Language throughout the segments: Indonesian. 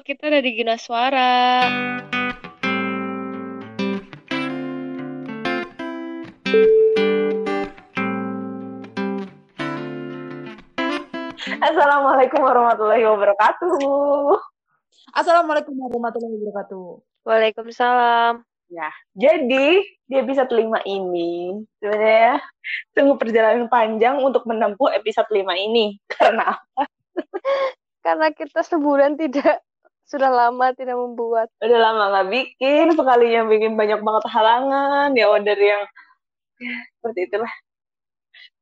kita dari Gina Suara. Assalamualaikum warahmatullahi wabarakatuh. Assalamualaikum warahmatullahi wabarakatuh. Waalaikumsalam. Ya, jadi di episode 5 ini sebenarnya tunggu perjalanan panjang untuk menempuh episode 5 ini. Karena apa? Karena kita sebulan tidak sudah lama tidak membuat. Udah lama nggak bikin, sekalinya bikin banyak banget halangan, ya dari yang ya, seperti itulah.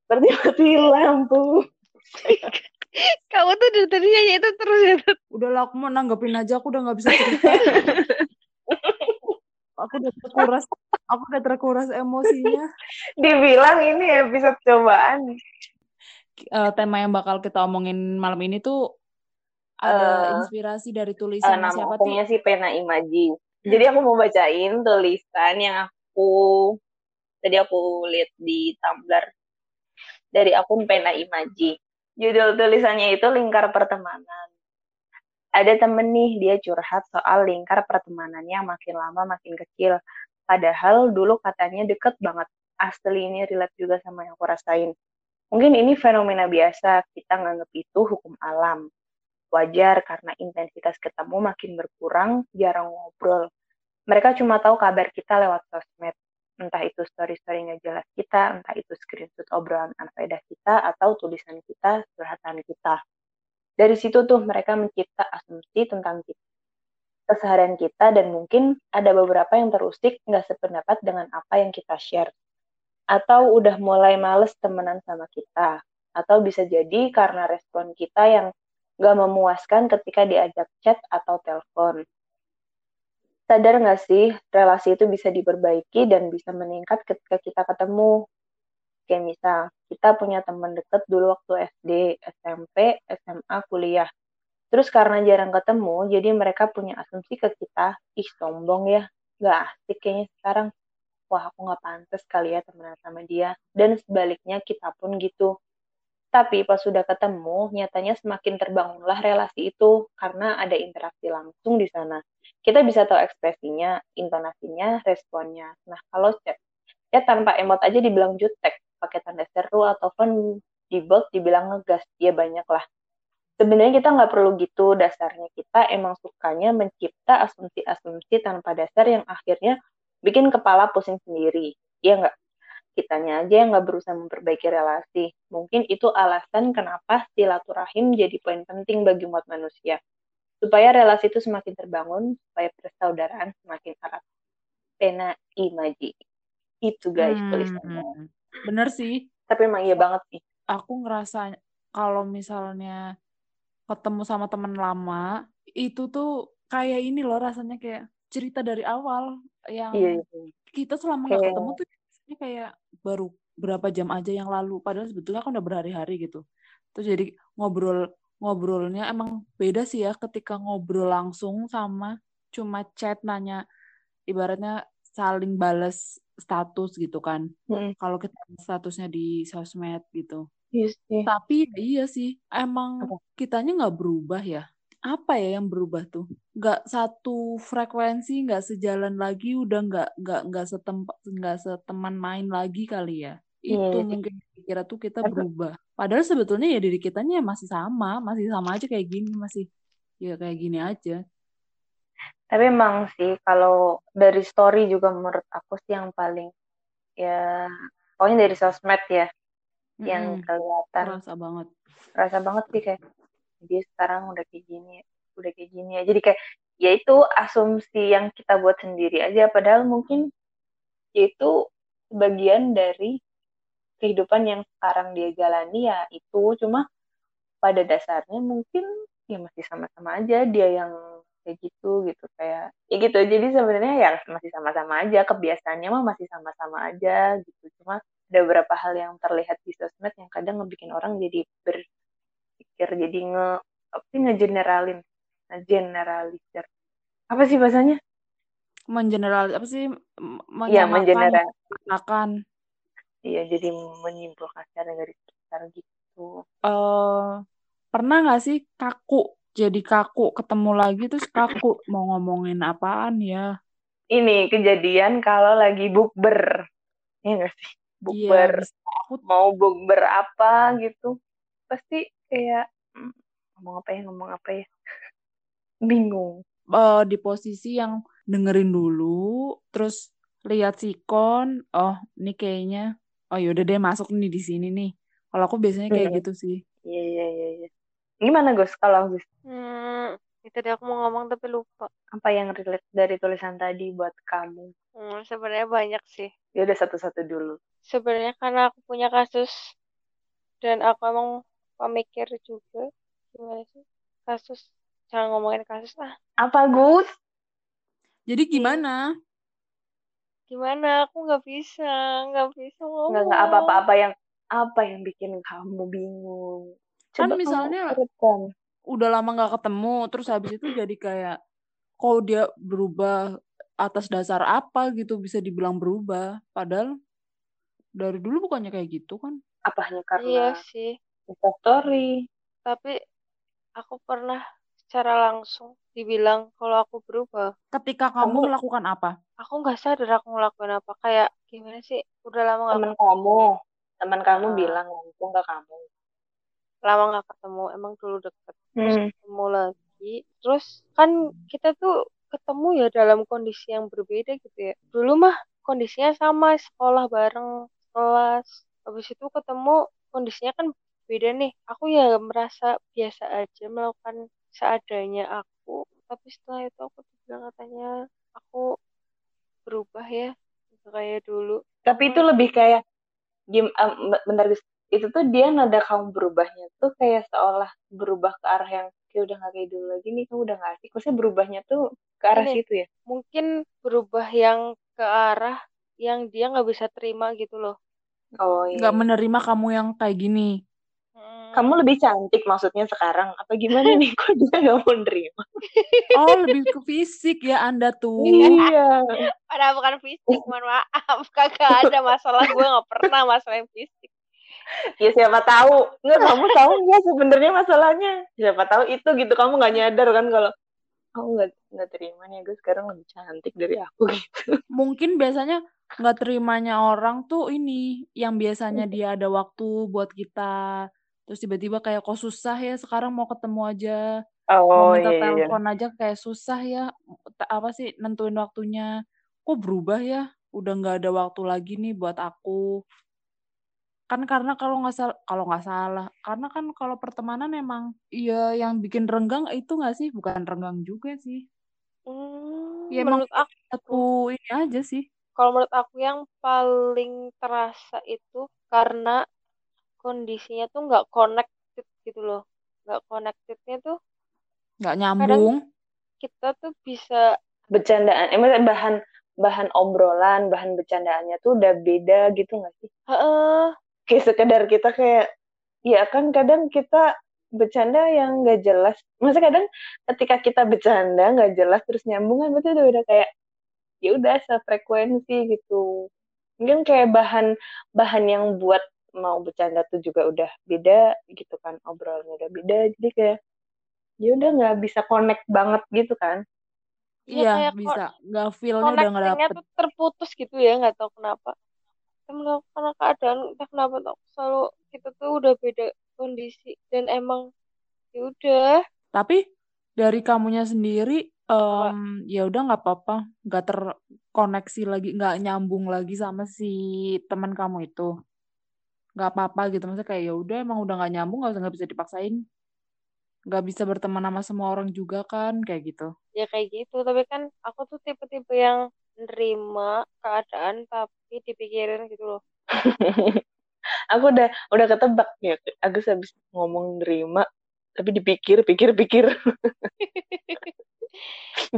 Seperti mati lampu. Kamu tuh dari tadi nyanyi itu terus ya. Udah lah, aku mau nanggepin aja, aku udah nggak bisa cerita. aku udah terkuras, aku udah terkuras emosinya. Dibilang ini episode cobaan. Eh, tema yang bakal kita omongin malam ini tuh ada Eh, inspirasi dari tulisan nama siapa akunnya sih? Pena Imaji. Jadi aku mau bacain tulisan yang aku tadi aku lihat di Tumblr dari akun Pena Imaji. Judul tulisannya itu lingkar pertemanan. Ada temen nih dia curhat soal lingkar pertemanannya makin lama makin kecil. Padahal dulu katanya deket banget. Asli ini relate juga sama yang aku rasain. Mungkin ini fenomena biasa, kita nganggap itu hukum alam wajar karena intensitas ketemu makin berkurang, jarang ngobrol. Mereka cuma tahu kabar kita lewat sosmed. Entah itu story-story nggak jelas kita, entah itu screenshot obrolan anfaedah kita, atau tulisan kita, curhatan kita. Dari situ tuh mereka mencipta asumsi tentang kita, keseharian kita, dan mungkin ada beberapa yang terusik nggak sependapat dengan apa yang kita share. Atau udah mulai males temenan sama kita. Atau bisa jadi karena respon kita yang nggak memuaskan ketika diajak chat atau telepon. Sadar nggak sih, relasi itu bisa diperbaiki dan bisa meningkat ketika kita ketemu. Kayak misal, kita punya teman deket dulu waktu SD, SMP, SMA, kuliah. Terus karena jarang ketemu, jadi mereka punya asumsi ke kita, ih sombong ya, nggak asik kayaknya sekarang. Wah, aku nggak pantas kali ya temenan sama dia. Dan sebaliknya kita pun gitu. Tapi pas sudah ketemu, nyatanya semakin terbangunlah relasi itu karena ada interaksi langsung di sana. Kita bisa tahu ekspresinya, intonasinya, responnya. Nah, kalau chat, chat tanpa emot aja dibilang jutek, pakai tanda seru atau fun di bold dibilang ngegas, ya banyak lah. Sebenarnya kita nggak perlu gitu, dasarnya kita emang sukanya mencipta asumsi-asumsi tanpa dasar yang akhirnya bikin kepala pusing sendiri. Iya nggak? Kitanya aja yang nggak berusaha memperbaiki relasi. Mungkin itu alasan kenapa silaturahim jadi poin penting bagi umat manusia. Supaya relasi itu semakin terbangun, supaya persaudaraan semakin erat. Pena Imaji. Itu guys tulisannya. Hmm, bener sih. Tapi emang iya banget sih. Aku ngerasa kalau misalnya ketemu sama teman lama, itu tuh kayak ini loh rasanya kayak cerita dari awal yang Iya, iya. kita selama nggak ketemu tuh rasanya kayak baru berapa jam aja yang lalu padahal sebetulnya kan udah berhari-hari gitu. Terus jadi ngobrol ngobrolnya emang beda sih ya ketika ngobrol langsung sama cuma chat nanya ibaratnya saling balas status gitu kan. Mm, kalau kita statusnya di sosmed gitu. Iya sih. tapi ya iya sih emang Apa? kitanya nggak berubah ya apa ya yang berubah tuh? Nggak satu frekuensi nggak sejalan lagi udah nggak nggak nggak setempat nggak seteman main lagi kali ya? Iya, itu iya. mungkin kira tuh kita berubah. Padahal sebetulnya ya diri kitanya masih sama masih sama aja kayak gini masih ya kayak gini aja. Tapi emang sih kalau dari story juga menurut aku sih yang paling ya pokoknya dari sosmed ya yang kelihatan. Kerasa banget. Rasa banget sih kayak dia sekarang udah kayak gini udah kayak gini ya. Jadi kayak ya itu asumsi yang kita buat sendiri aja. Padahal mungkin ya itu bagian dari kehidupan yang sekarang dia jalani ya itu. Cuma pada dasarnya mungkin ya masih sama-sama aja dia yang kayak gitu gitu. Kayak ya gitu. Jadi sebenarnya ya masih sama-sama aja. Kebiasaannya mah masih sama-sama aja gitu. Cuma ada beberapa hal yang terlihat di sosmed yang kadang ngebikin orang jadi berpikir jadi nge apa sih ngegeneralin ngegeneralisir apa sih bahasanya mengeneral apa sih Iya menyamakan mengeneral akan iya jadi menyimpulkan secara garis besar gitu eh pernah nggak sih kaku jadi kaku ketemu lagi terus kaku mau ngomongin apaan ya Ini kejadian kalau lagi bukber. Iya nggak sih? iya Bukber. aku Mau bukber apa gitu. Pasti kayak "Hmm, ngomong apa ya, ngomong apa ya. Bingung. eh, di posisi yang dengerin dulu terus lihat sikon oh ini kayaknya oh yaudah deh masuk nih di sini nih kalau aku biasanya kayak Mm-mm. gitu sih Iya, iya, iya, iya. Gimana Gus kalau Gus? Hmm, itu tadi aku mau ngomong tapi lupa. Apa yang relate dari tulisan tadi buat kamu? Hmm, sebenarnya banyak sih. Ya udah satu-satu dulu. Sebenarnya karena aku punya kasus dan aku emang pemikir juga. Gimana sih? Kasus. Jangan ngomongin kasus lah. Apa Gus? jadi gimana Gimana? Aku nggak bisa, nggak bisa Enggak, enggak ngomong. apa-apa-apa yang apa yang bikin kamu bingung? kan Coba kamu misalnya urutkan. udah lama nggak ketemu terus habis itu jadi kayak kok dia berubah atas dasar apa gitu bisa dibilang berubah padahal dari dulu bukannya kayak gitu kan Apa hanya Iya karena sih. instastory? Tapi aku pernah secara langsung dibilang kalau aku berubah. ketika kamu Kamu melakukan apa Aku nggak sadar aku ngelakuin apa. Kayak gimana sih? Udah lama nggak teman kamu, teman kamu Heeh. bilang langsung ke kamu. lama nggak ketemu. Emang dulu deket. Terus Hmm. ketemu lagi. Terus kan kita tuh ketemu ya dalam kondisi yang berbeda gitu ya. Dulu mah kondisinya sama, sekolah bareng, kelas. Habis itu ketemu kondisinya kan beda nih. Aku ya merasa biasa aja melakukan seadanya aku. Tapi setelah itu aku bilang katanya aku berubah ya. Nggak Kayak dulu. Tapi itu lebih kayak gim, em, bentar. Itu tuh dia nada kamu berubahnya tuh kayak seolah berubah ke arah yang kayak udah gak kayak dulu lagi nih, kamu udah gak asik. Maksudnya berubahnya tuh ke arah ini situ ya. mungkin berubah yang ke arah yang dia nggak bisa terima gitu loh. Oh iya. nggak menerima kamu yang kayak gini Hmm. Kamu lebih cantik maksudnya sekarang? Apa gimana nih? Kok dia gak mau nerima? oh lebih ke fisik ya anda tuh Iya. Padahal bukan fisik, mohon maaf. Kagak ada masalah. Gue nggak pernah masalah fisik. Ya siapa tahu. Nggak, kamu tahu nggak sebenarnya masalahnya? Siapa tahu itu gitu. Kamu nggak nyadar kan kalau aku nggak nggak terima nih gue sekarang lebih cantik dari aku gitu. mungkin biasanya nggak terimanya orang tuh ini yang biasanya dia ada waktu buat kita terus tiba-tiba kayak kok susah ya sekarang mau ketemu aja? Mau Oh minta iya iya. telepon aja kayak susah ya apa sih nentuin waktunya. Kok berubah ya? Udah nggak ada waktu lagi nih buat aku. Kan karena kalau nggak salah kalau nggak salah karena kan kalau pertemanan emang iya yang bikin renggang itu nggak sih? Bukan renggang juga sih. Hmm, ya emang menurut aku, satu ini aja sih. Kalau menurut aku yang paling terasa itu karena kondisinya tuh nggak connected gitu loh. Nggak connectednya tuh nggak kadang nyambung kita tuh bisa Bercandaan, emang bahan bahan obrolan, bahan bercandaannya tuh udah beda gitu nggak sih? Heeh, Kayak sekedar kita kayak, ya kan kadang kita bercanda yang nggak jelas. Maksudnya kadang ketika kita bercanda nggak jelas terus nyambung kan berarti udah udah kayak ya udah sefrekuensi gitu. Mungkin kayak bahan bahan yang buat mau bercanda tuh juga udah beda gitu kan obrolannya udah beda jadi kayak ya udah nggak bisa connect banget gitu kan. Iya kayak ko- bisa. Nggak feelnya udah nggak dapet. tuh terputus gitu ya, nggak tahu kenapa. Emang karena keadaan entah kenapa tuh selalu kita tuh udah beda kondisi dan emang ya udah. Tapi dari kamunya sendiri em, ya udah nggak apa-apa nggak terkoneksi lagi nggak nyambung lagi sama si teman kamu itu nggak apa-apa gitu. Maksudnya kayak ya udah emang udah nggak nyambung nggak usah nggak bisa dipaksain. Nggak bisa berteman sama semua orang juga kan kayak gitu. Ya kayak gitu. Tapi kan aku tuh tipe-tipe yang nerima keadaan tapi dipikirin gitu loh. Aku udah udah ketebak ya. Agus habis ngomong nerima tapi dipikir pikir pikir.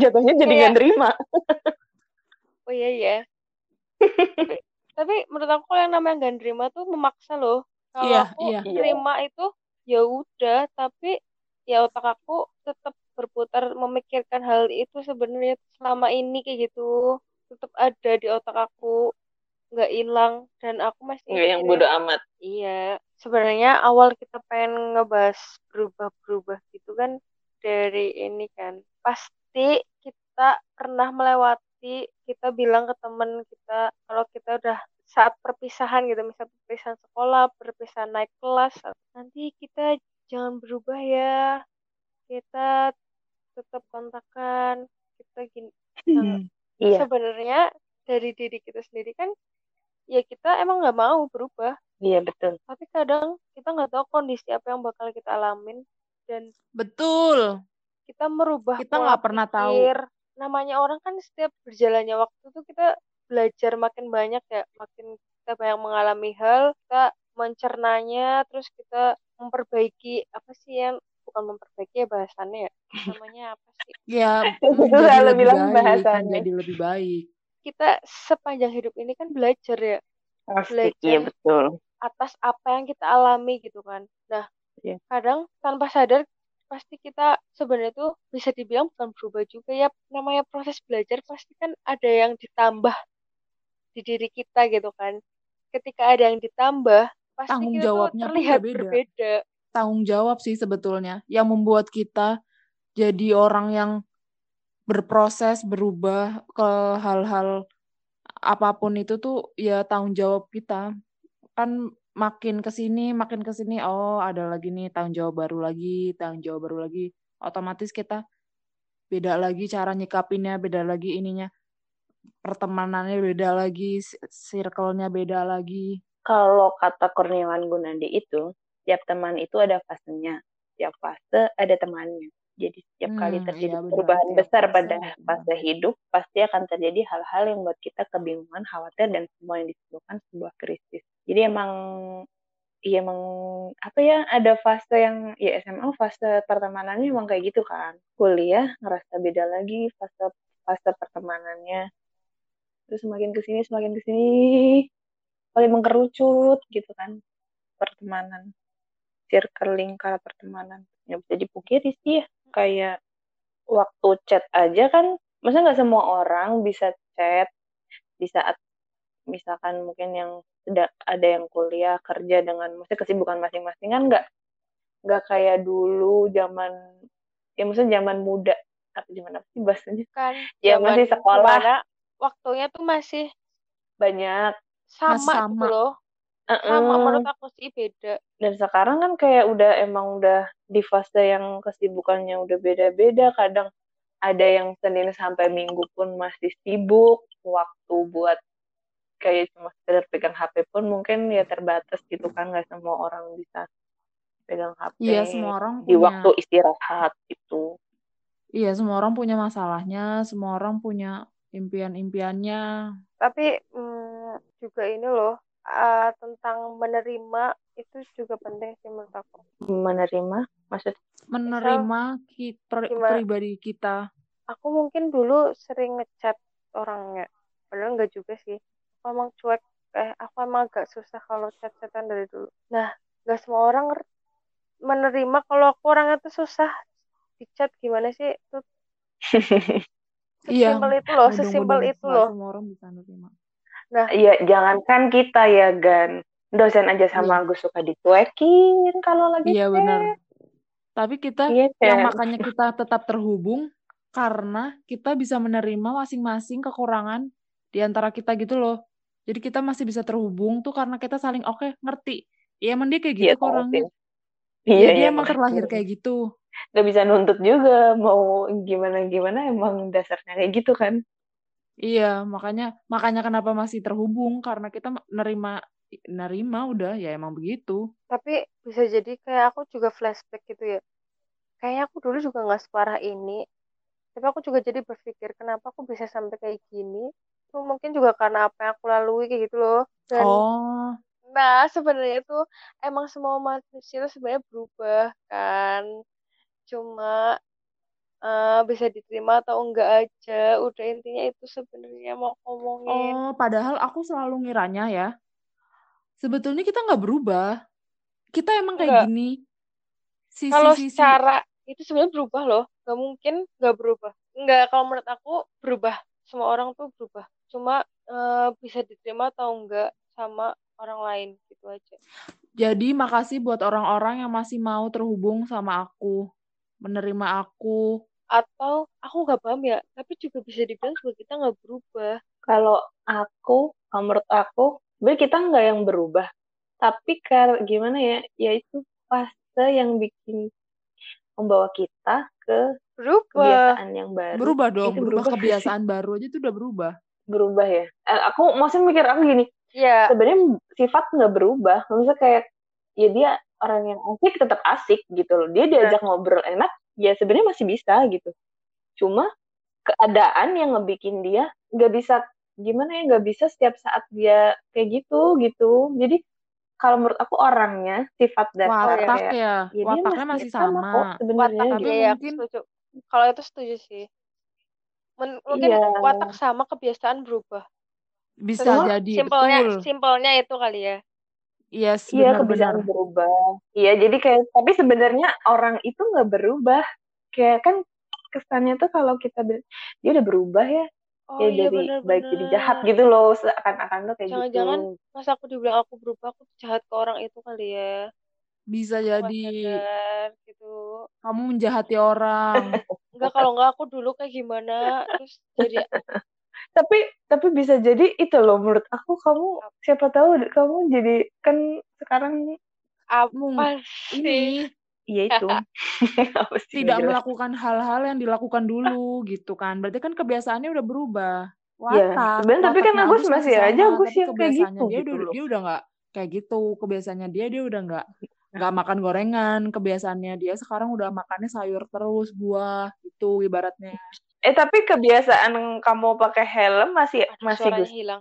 Jatuhnya jadi nggak nerima. Oh iya ya tapi, menurut aku kalau yang namanya gak nerima tuh memaksa loh. Kalau iya aku iya. iya nerima itu ya udah tapi ya otak aku tetap berputar memikirkan hal itu sebenarnya selama ini kayak gitu. Tetap ada di otak aku nggak hilang dan aku masih nggak yang bodoh amat. Iya sebenarnya awal kita pengen ngebahas berubah-berubah gitu kan dari ini kan. Pasti kita pernah melewati kita bilang ke temen kita kalau kita udah saat perpisahan gitu misal perpisahan sekolah perpisahan naik kelas nanti kita jangan berubah ya kita tetap kontakan kita gini nah, Iya, sebenarnya dari diri kita sendiri kan ya kita emang nggak mau berubah iya betul. tapi kadang kita nggak tahu kondisi apa yang bakal kita alamin dan Betul. kita merubah Kita nggak pernah tahu. Namanya orang kan setiap berjalannya waktu tuh kita belajar makin banyak ya makin kita banyak mengalami hal kita mencernanya terus kita memperbaiki apa sih yang bukan memperbaiki ya bahasannya ya namanya apa sih Ya, selalu lebih bilang baik, bahasannya. menjadi lebih baik. kita sepanjang hidup ini kan belajar ya Pasti, Belajar. iya betul. atas apa yang kita alami gitu kan. Nah, Iya. kadang tanpa sadar pasti kita sebenarnya tuh bisa dibilang bukan berubah juga ya. Namanya proses belajar pasti kan ada yang ditambah di diri kita gitu kan. Ketika ada yang ditambah, pasti Tanggung kita jawabnya terlihat berbeda. berbeda. Tanggung jawab sih sebetulnya yang membuat kita jadi orang yang berproses berubah ke hal-hal apa pun itu tuh ya tanggung jawab kita kan makin ke sini makin ke sini oh ada lagi nih tanggung jawab baru lagi tanggung jawab baru lagi otomatis kita beda lagi cara nyikapinnya beda lagi ininya pertemanannya beda lagi circle-nya beda lagi Kalau kata Kurniawan Gunandi itu, tiap teman itu ada fasenya. Tiap fase ada temannya. Jadi setiap kali Hmm, terjadi iya benar. perubahan Tiap besar fase pada ada fase temannya. hidup, pasti akan terjadi hal-hal yang buat kita kebingungan, khawatir, dan semua yang disebutkan sebuah krisis. Jadi emang Iya emang apa ya ada fase yang ya SMA fase pertemanannya emang kayak gitu kan. Kuliah ngerasa beda lagi fase fase pertemanannya. Terus semakin ke sini semakin ke sini makin mengkerucut gitu kan pertemanan circle lingkar pertemanan ya bisa dipungkiri sih ya kayak waktu chat aja kan maksudnya nggak semua orang bisa chat di saat misalkan mungkin yang ada yang kuliah kerja dengan maksudnya kesibukan masing-masing kan nggak nggak kayak dulu zaman ya maksudnya zaman muda apa zaman apa sih bahasanya Kan Ya, zaman masih sekolah. waktunya tuh masih banyak sama, gitu sama. loh. Eh-eh. Sama menurut aku sih beda. dan sekarang kan kayak udah emang udah di fase yang kesibukannya udah beda-beda kadang ada yang Senin sampai Minggu pun masih sibuk waktu buat kayak cuma sekedar pegang HP pun mungkin ya terbatas gitu kan nggak semua orang bisa pegang HP iya semua orang di punya waktu istirahat gitu. Iya semua orang punya masalahnya semua orang punya impian-impiannya. Tapi mm, juga ini loh eh, tentang menerima itu juga penting sih menurut aku. menerima? Maksud? Menerima ki- per- pribadi kita. Aku mungkin dulu sering ngechat orangnya, padahal enggak juga sih. Aku emang cuek, eh aku emang agak susah kalau chat-chatan dari dulu. Nah, nggak semua orang menerima kalau aku orangnya tuh susah di chat gimana sih? Tuh Iya, sesimpel itu loh, sesimpel itu loh. semua orang bisa nerima Iya, jangankan kita ya, Gan. Dosen aja sama Iya. Agus suka dicuekin kalau lagi iya chat. benar tapi kita Iya, yang makanya kita tetap terhubung karena kita bisa menerima masing-masing kekurangan di antara kita gitu loh jadi kita masih bisa terhubung tuh karena kita saling oke ngerti ya emang dia kayak gitu Iya, kok orangnya Iya, ya iya, dia emang terlahir kayak gitu Gak bisa nuntut juga, mau gimana-gimana emang dasarnya kayak gitu kan. Iya, makanya makanya kenapa masih terhubung karena kita nerima nerima udah ya emang begitu. Tapi bisa jadi kayak aku juga flashback gitu ya. Kayaknya aku dulu juga nggak separah ini. Tapi aku juga jadi berpikir kenapa aku bisa sampai kayak gini. Itu mungkin juga karena apa yang aku lalui kayak gitu loh. Dan Oh, nah sebenarnya itu emang semua manusia itu sebenarnya berubah kan. Cuma eh, bisa diterima atau enggak aja. Udah intinya itu sebenarnya mau ngomongin. oh, padahal aku selalu ngiranya ya. Sebetulnya kita nggak berubah. Kita emang kayak Nggak. gini. Sisi kalau sisi secara itu sebenarnya berubah loh nggak mungkin nggak berubah nggak kalau menurut aku berubah semua orang tuh berubah cuma eh, bisa diterima atau enggak sama orang lain gitu aja Jadi makasih buat orang-orang yang masih mau terhubung sama aku. menerima aku atau aku nggak paham ya tapi juga bisa dibilang juga kita nggak berubah Kalau aku, kalau menurut aku, sebenarnya kita nggak yang berubah. Tapi kalau gimana ya, ya itu fase yang bikin membawa kita ke berubah kebiasaan yang baru. berubah dong Itu berubah berubah kebiasaan baru aja itu udah berubah Berubah ya. Eh, Aku maksudnya mikir aku gini, ya sebenarnya sifat nggak berubah. Maksudnya kayak ya dia orang yang asik tetap asik gitu loh. Dia diajak ngobrol enak, ya sebenarnya masih bisa gitu. Cuma keadaan yang ngebikin dia nggak bisa gimana ya nggak bisa setiap saat dia kayak gitu gitu. Jadi kalau menurut aku orangnya sifat dasar watak ya ya dia wataknya masih sama, kok sebenarnya watak gitu. ya, ya aku mungkin- setuju kalau itu setuju sih Men- mungkin Iya. watak sama kebiasaan berubah. Bisa Cuma jadi simpelnya betul. simpelnya itu kali ya. Yes Iya benar-benar. kebiasaan berubah. Iya jadi kayak tapi sebenarnya orang itu nggak berubah. Kayak kan kesannya tuh kalau kita ber- dia udah berubah ya, oh ya iya dari baik jadi jahat gitu loh seakan-akan tuh kayak gitu. jangan-jangan pas aku dibilang aku berubah aku jahat ke orang itu kali ya. Bisa jadi. gitu. Kamu menjahati orang enggak kalau enggak aku dulu kayak gimana? Terus jadi Tapi tapi bisa jadi itu loh menurut aku kamu siapa tahu kamu jadi kan sekarang apa sih ini iya itu. Tidak melakukan hal-hal yang dilakukan dulu gitu kan. Berarti kan kebiasaannya udah berubah. Iya, watak sebenarnya tapi kan Agus Agus masih aja Agus yang kayak gitu dia gitu dia udah nggak kayak gitu. Kebiasaannya dia dia udah nggak nggak makan gorengan kebiasaannya dia sekarang udah makannya sayur terus buah gitu ibaratnya. Eh tapi kebiasaan kamu pakai helm masih Aduh, masih suaranya Gus. hilang.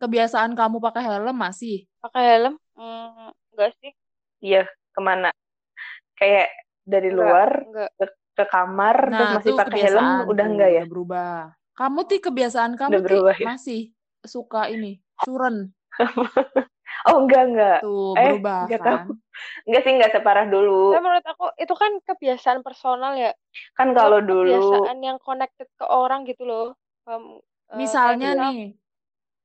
Kebiasaan kamu pakai helm masih? Pakai helm? Hmm, enggak sih. Iya, ke mana? Kayak dari enggak luar enggak. ke, ke kamar terus nah masih tuh pakai helm udah enggak ya? udah berubah. Kamu ti kebiasaan kamu Udah ti ya? masih suka ini suren Oh enggak enggak. tuh Eh, berubah enggak kan tahu. Enggak sih enggak separah dulu. Tapi menurut aku itu kan kebiasaan personal ya Kan kalau kalau dulu kebiasaan yang connected ke orang gitu loh kayak misalnya misal nih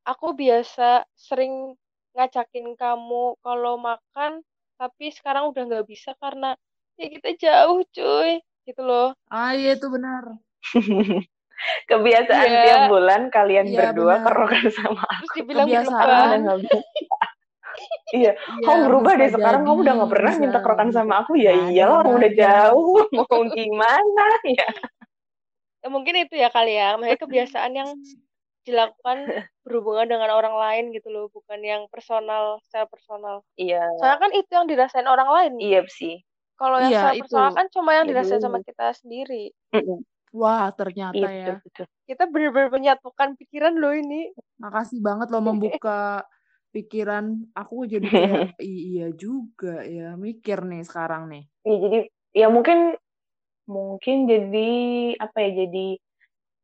aku biasa sering ngajakin kamu kalau makan tapi sekarang udah nggak bisa karena ya kita jauh cuy gitu loh ah iya itu benar kebiasaan Iya. tiap bulan kalian Iya, berdua kerokan sama aku. terus dibilang Kebiasaan. Bisa. Iya, Iya, kamu berubah deh sekarang kamu udah nggak pernah bisa minta kerokan gitu. sama aku ya ada, iyalah orang udah jauh mau gimana ya ya mungkin itu ya kali ya makanya kebiasaan yang dilakukan berhubungan dengan orang lain gitu loh bukan yang personal secara personal iya soalnya kan itu yang dirasain orang lain iya sih kalau yang Iya, secara itu. personal kan cuma yang dirasain sama kita sendiri Mm-mm. Wah, ternyata iya ya. betul kita benar-benar menyatukan pikiran loh ini. Makasih banget lo membuka pikiran. Aku jadi kayak "I- iya juga ya mikir nih sekarang nih. Iya jadi ya mungkin mungkin jadi apa ya jadi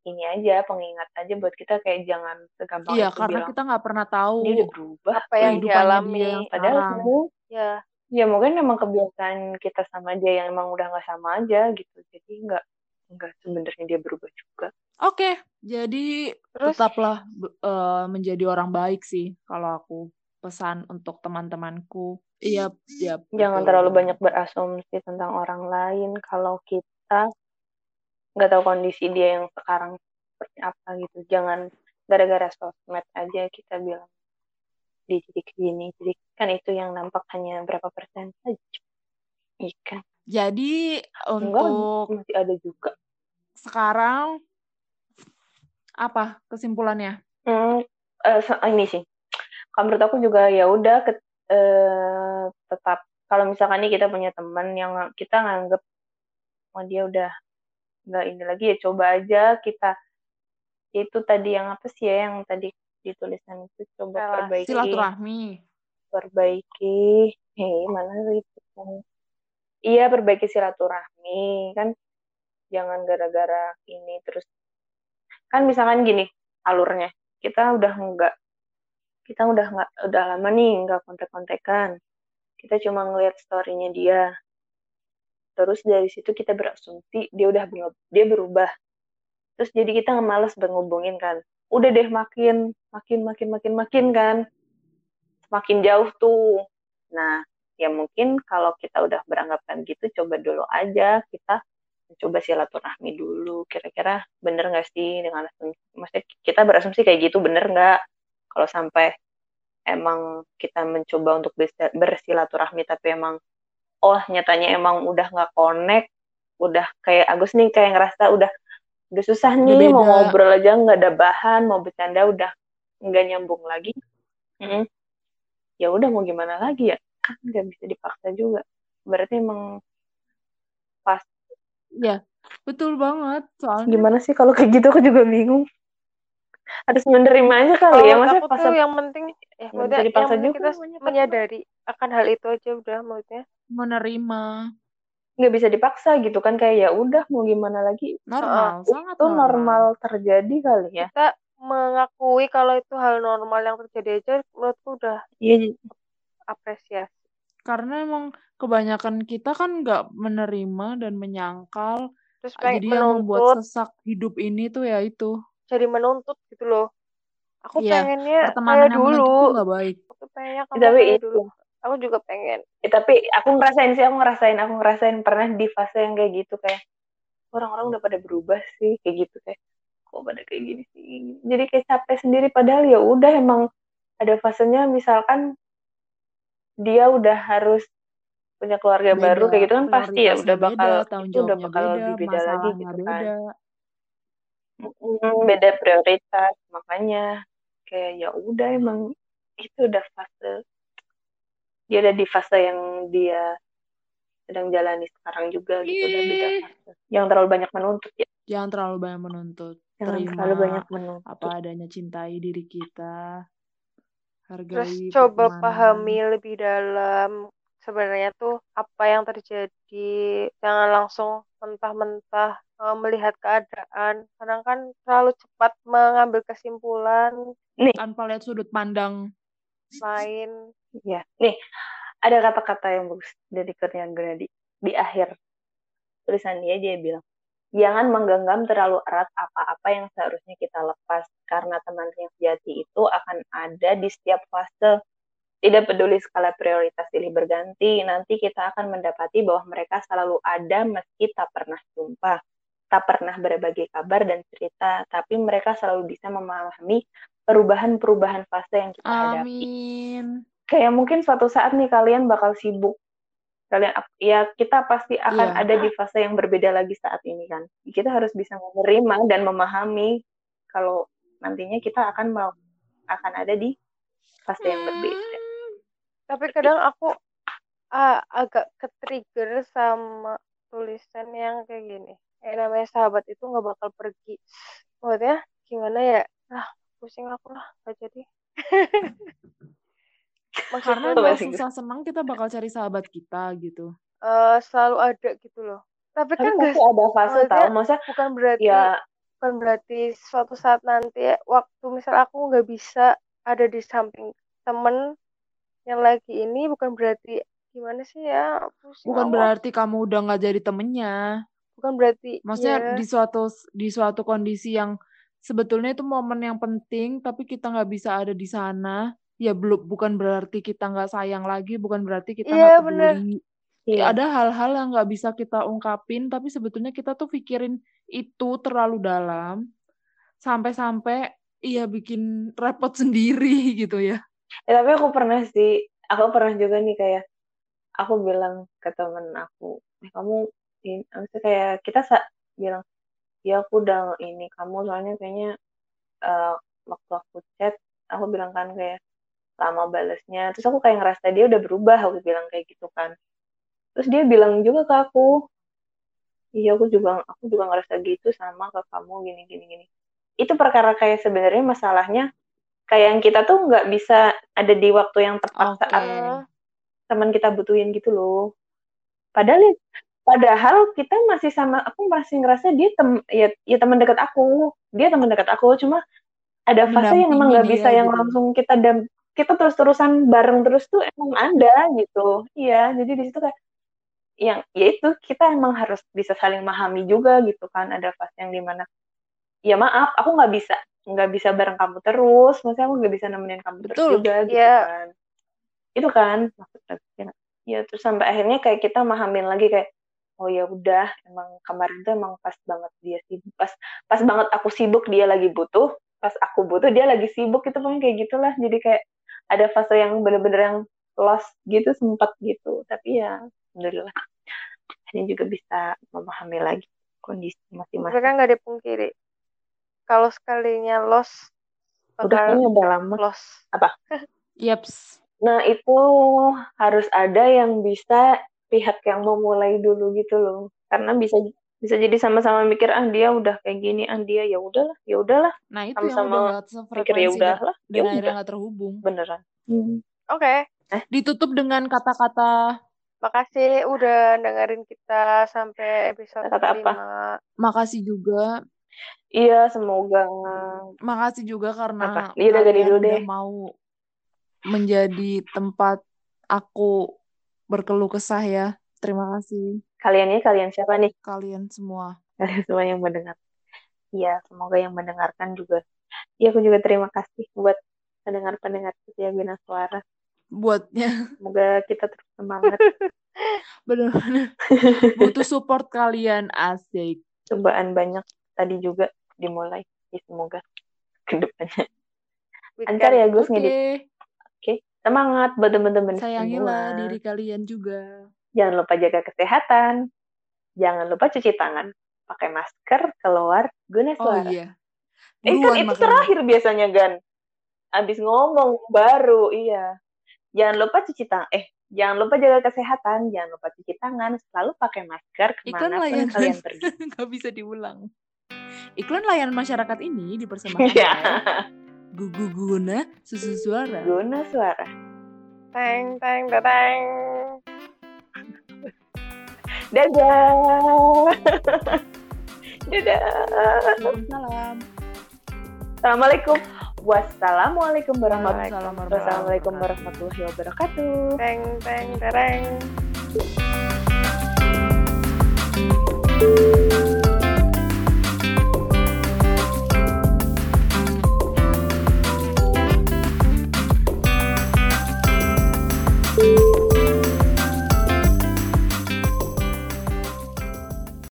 ini aja pengingat aja buat kita kayak jangan segampang Iya, itu karena bilang kita nggak pernah tahu dia udah berubah apa yang dialami dia yang padahal kamu ya ya mungkin emang kebiasaan kita sama dia yang emang udah nggak sama aja gitu. Jadi nggak nggak sebenarnya dia berubah juga. Oke, jadi terus? tetaplah eh, menjadi orang baik sih kalau aku pesan untuk teman-temanku. Iya, iya. jangan betul, terlalu banyak berasumsi tentang orang lain. Kalau kita nggak tahu kondisi dia yang sekarang seperti apa gitu. Jangan gara-gara sosmed aja kita bilang dia jadi gini jadi kan itu yang nampak hanya berapa persen saja. Ikan Jadi enggak untuk masih ada juga sekarang apa kesimpulannya? Hmm, se- ini sih. Kalau menurut aku juga ya udah eh, tetap kalau misalkan nih kita punya teman yang kita nganggep oh dia udah nggak ini lagi ya coba aja kita itu tadi yang apa sih ya yang tadi ditulisan itu coba perbaiki Silaturahmi. perbaiki hei mana itu iya perbaiki silaturahmi kan jangan gara-gara ini terus kan misalkan gini alurnya. Kita udah nggak kita udah nggak udah lama nih nggak kontak-kontakan. Kita cuma ngeliat storynya dia. Terus dari situ kita berasumsi dia udah dia berubah. Terus jadi kita males ngehubungin kan. Udah deh makin makin makin makin makin kan. Makin jauh tuh. Nah ya mungkin kalau kita udah beranggapan gitu coba dulu aja kita coba silaturahmi dulu. Kira-kira bener nggak sih dengan asumsi? Maksudnya kita berasumsi kayak gitu bener nggak? Kalau sampai emang kita mencoba untuk bersilaturahmi tapi emang oh nyatanya emang udah nggak connect udah kayak Agus nih kayak ngerasa udah udah susah nih mau ngobrol aja nggak ada bahan mau bercanda udah nggak nyambung lagi. Hmm. ya udah mau gimana lagi ya? Kan nggak bisa dipaksa juga. Berarti emang ya betul banget. Soalnya gimana sih kalau kayak gitu? Aku juga bingung. Harus menerima aja kali oh, ya maksudnya pas tuh yang penting ya maksudnya yang penting juga, kita menyadari akan hal itu aja udah maksudnya. Menerima. Nggak bisa dipaksa gitu kan kayak ya udah mau gimana lagi? Normal uh, sangat itu normal. normal terjadi kali ya. Kita mengakui kalau itu hal normal yang terjadi aja menurutku udah iya apresiasi karena emang kebanyakan kita kan nggak menerima dan menyangkal. Terus jadi menuntut, yang membuat sesak hidup ini tuh ya itu. Jadi menuntut gitu loh. Aku ya, pengennya kayak dulu. nggak baik. Aku pengennya kamu tapi kayak dulu. Aku juga pengen. Ya, tapi aku ngerasain sih aku ngerasain aku ngerasain pernah di fase yang kayak gitu kayak orang-orang udah pada berubah sih kayak gitu kayak kok pada kayak gini sih jadi kayak capek sendiri padahal ya udah emang ada fasenya misalkan dia udah harus punya keluarga beda, baru kayak gitu kan pasti ya udah bakal beda, itu udah bakal beda, lebih beda lagi gitu beda. kan. Beda prioritas makanya kayak ya udah emang itu udah fase dia ada di fase yang dia sedang jalani sekarang juga gitu udah beda fase. Yang terlalu banyak menuntut ya. Jangan terlalu banyak menuntut. Jangan terima terlalu banyak menuntut. apa adanya cintai diri kita hargai terus coba pahami lebih dalam sebenarnya tuh apa yang terjadi. Jangan langsung mentah-mentah uh, melihat keadaan. Kadang kan terlalu cepat mengambil kesimpulan. Nih. Tanpa lihat sudut pandang. Lain ya nih ada kata-kata yang bagus dari Kurnian Gunadi di akhir tulisan dia dia bilang jangan menggenggam terlalu erat apa-apa yang seharusnya kita lepas karena teman yang sejati itu akan ada di setiap fase tidak peduli skala prioritas silih berganti, nanti kita akan mendapati bahwa mereka selalu ada meski tak pernah jumpa tak pernah berbagi kabar dan cerita, tapi mereka selalu bisa memahami perubahan-perubahan fase yang kita Amin. hadapi. Kayak mungkin suatu saat nih kalian bakal sibuk. Kalian ya kita pasti akan yeah. ada di fase yang berbeda lagi saat ini kan. Kita harus bisa menerima dan memahami kalau nantinya kita akan mau akan ada di fase yang berbeda. Hmm. Tapi kadang aku uh, agak ke-trigger sama tulisan yang kayak gini. Kayak namanya sahabat itu nggak bakal pergi. Maksudnya gimana ya? Ah pusing aku lah gak jadi. Karena kalau susah senang kita bakal cari sahabat kita gitu. Uh, selalu ada gitu loh. Tapi, tapi kan gak ada fase tau. Masa bukan berarti ya bukan berarti suatu saat nanti waktu misal aku nggak bisa ada di samping temen yang lagi ini bukan berarti gimana sih ya bukan berarti kamu udah nggak jadi temennya bukan berarti maksudnya ya. di suatu di suatu kondisi yang sebetulnya itu momen yang penting tapi kita nggak bisa ada di sana ya belum bukan berarti kita nggak sayang lagi bukan berarti kita nggak ya, peduli ya. ada hal-hal yang nggak bisa kita ungkapin tapi sebetulnya kita tuh pikirin itu terlalu dalam sampai-sampai iya bikin repot sendiri gitu ya. Ya tapi aku pernah sih aku pernah juga nih kayak aku bilang ke temen aku eh, kamu ini maksudnya kayak kita sa bilang ya aku udah ini kamu soalnya kayaknya uh, waktu aku chat aku bilang kan kayak lama balesnya. Terus aku kayak ngerasa dia udah berubah aku bilang kayak gitu kan. Terus dia bilang juga ke aku iya aku juga aku juga ngerasa gitu sama ke kamu gini gini gini itu perkara kayak sebenarnya masalahnya kayak yang kita tuh nggak bisa ada di waktu yang tepat okay. saat teman kita butuhin gitu loh padahal ya padahal kita masih sama aku masih ngerasa dia tem ya, ya teman dekat aku dia teman dekat aku cuma ada fase yang emang nggak bisa yang gitu. langsung kita dan kita terus terusan bareng terus tuh emang ada gitu iya jadi di situ kayak yang ya itu kita emang harus bisa saling memahami juga gitu kan. Ada fase yang di mana ya maaf aku nggak bisa nggak bisa bareng kamu terus. Maksudnya aku nggak bisa nemenin kamu Betul. terus juga gitu yeah. kan. Itu kan maksudnya ya ya terus sampai akhirnya kayak kita mahamin lagi kayak oh ya udah emang kemarin tuh emang pas banget dia sibuk pas pas banget aku sibuk dia lagi butuh pas aku butuh dia lagi sibuk itu pun kayak gitulah. Jadi kayak ada fase yang bener-bener yang lost gitu sempat gitu. Tapi ya alhamdulillah ini juga bisa memahami lagi kondisi masing-masing. Kan nggak dipungkiri. Kalau sekalinya lost, Udah kayaknya udah lama. lost. Apa? Yaps. Nah itu harus ada yang bisa pihak yang memulai dulu gitu loh. Karena bisa bisa jadi sama-sama mikir ah dia udah kayak gini ah dia ya udahlah ya udahlah Nah itu Sama-sama yang udah mikir ya udahlah ya udah nggak terhubung. beneran Hmm. Oke, Ditutup dengan kata-kata makasih udah dengerin kita sampai episode Kata apa? 5. makasih juga, iya semoga makasih juga karena Apa? Iya, udah kalian dulu deh. mau menjadi tempat aku berkeluh kesah ya. Terima kasih kaliannya kalian siapa nih kalian semua. kalian semua yang mendengar iya semoga yang mendengarkan juga iya aku juga terima kasih buat pendengar-pendengar setia Bina Suara Buatnya. Semoga kita terus semangat. Benar-benar butuh support kalian asik. cobaan banyak tadi juga dimulai. Ya semoga ke depannya lancar ya Gus Oke, ngedit semangat buat temen-temen sayangilah semua. diri kalian juga. jangan lupa jaga kesehatan. Jangan lupa cuci tangan. Pakai masker keluar guna Oh suara. iya. eh kan itu makanya. terakhir biasanya Gan. Abis ngomong baru iya jangan lupa cuci tangan eh jangan lupa jaga kesehatan jangan lupa cuci tangan selalu pakai masker Iklan ke mana pun layanan kalian pergi nggak bisa diulang. Iklan layanan masyarakat ini dipersembahkan Iya. oleh Gugu Guna Susu Suara. guna suara Teng teng teng. dadah dadah Waalaikumsalam. assalamualaikum wassalamualaikum warahmatullahi Waalaikumsalam Wassalamualaikum warahmatullahi wabarakatuh. Teng teng teng.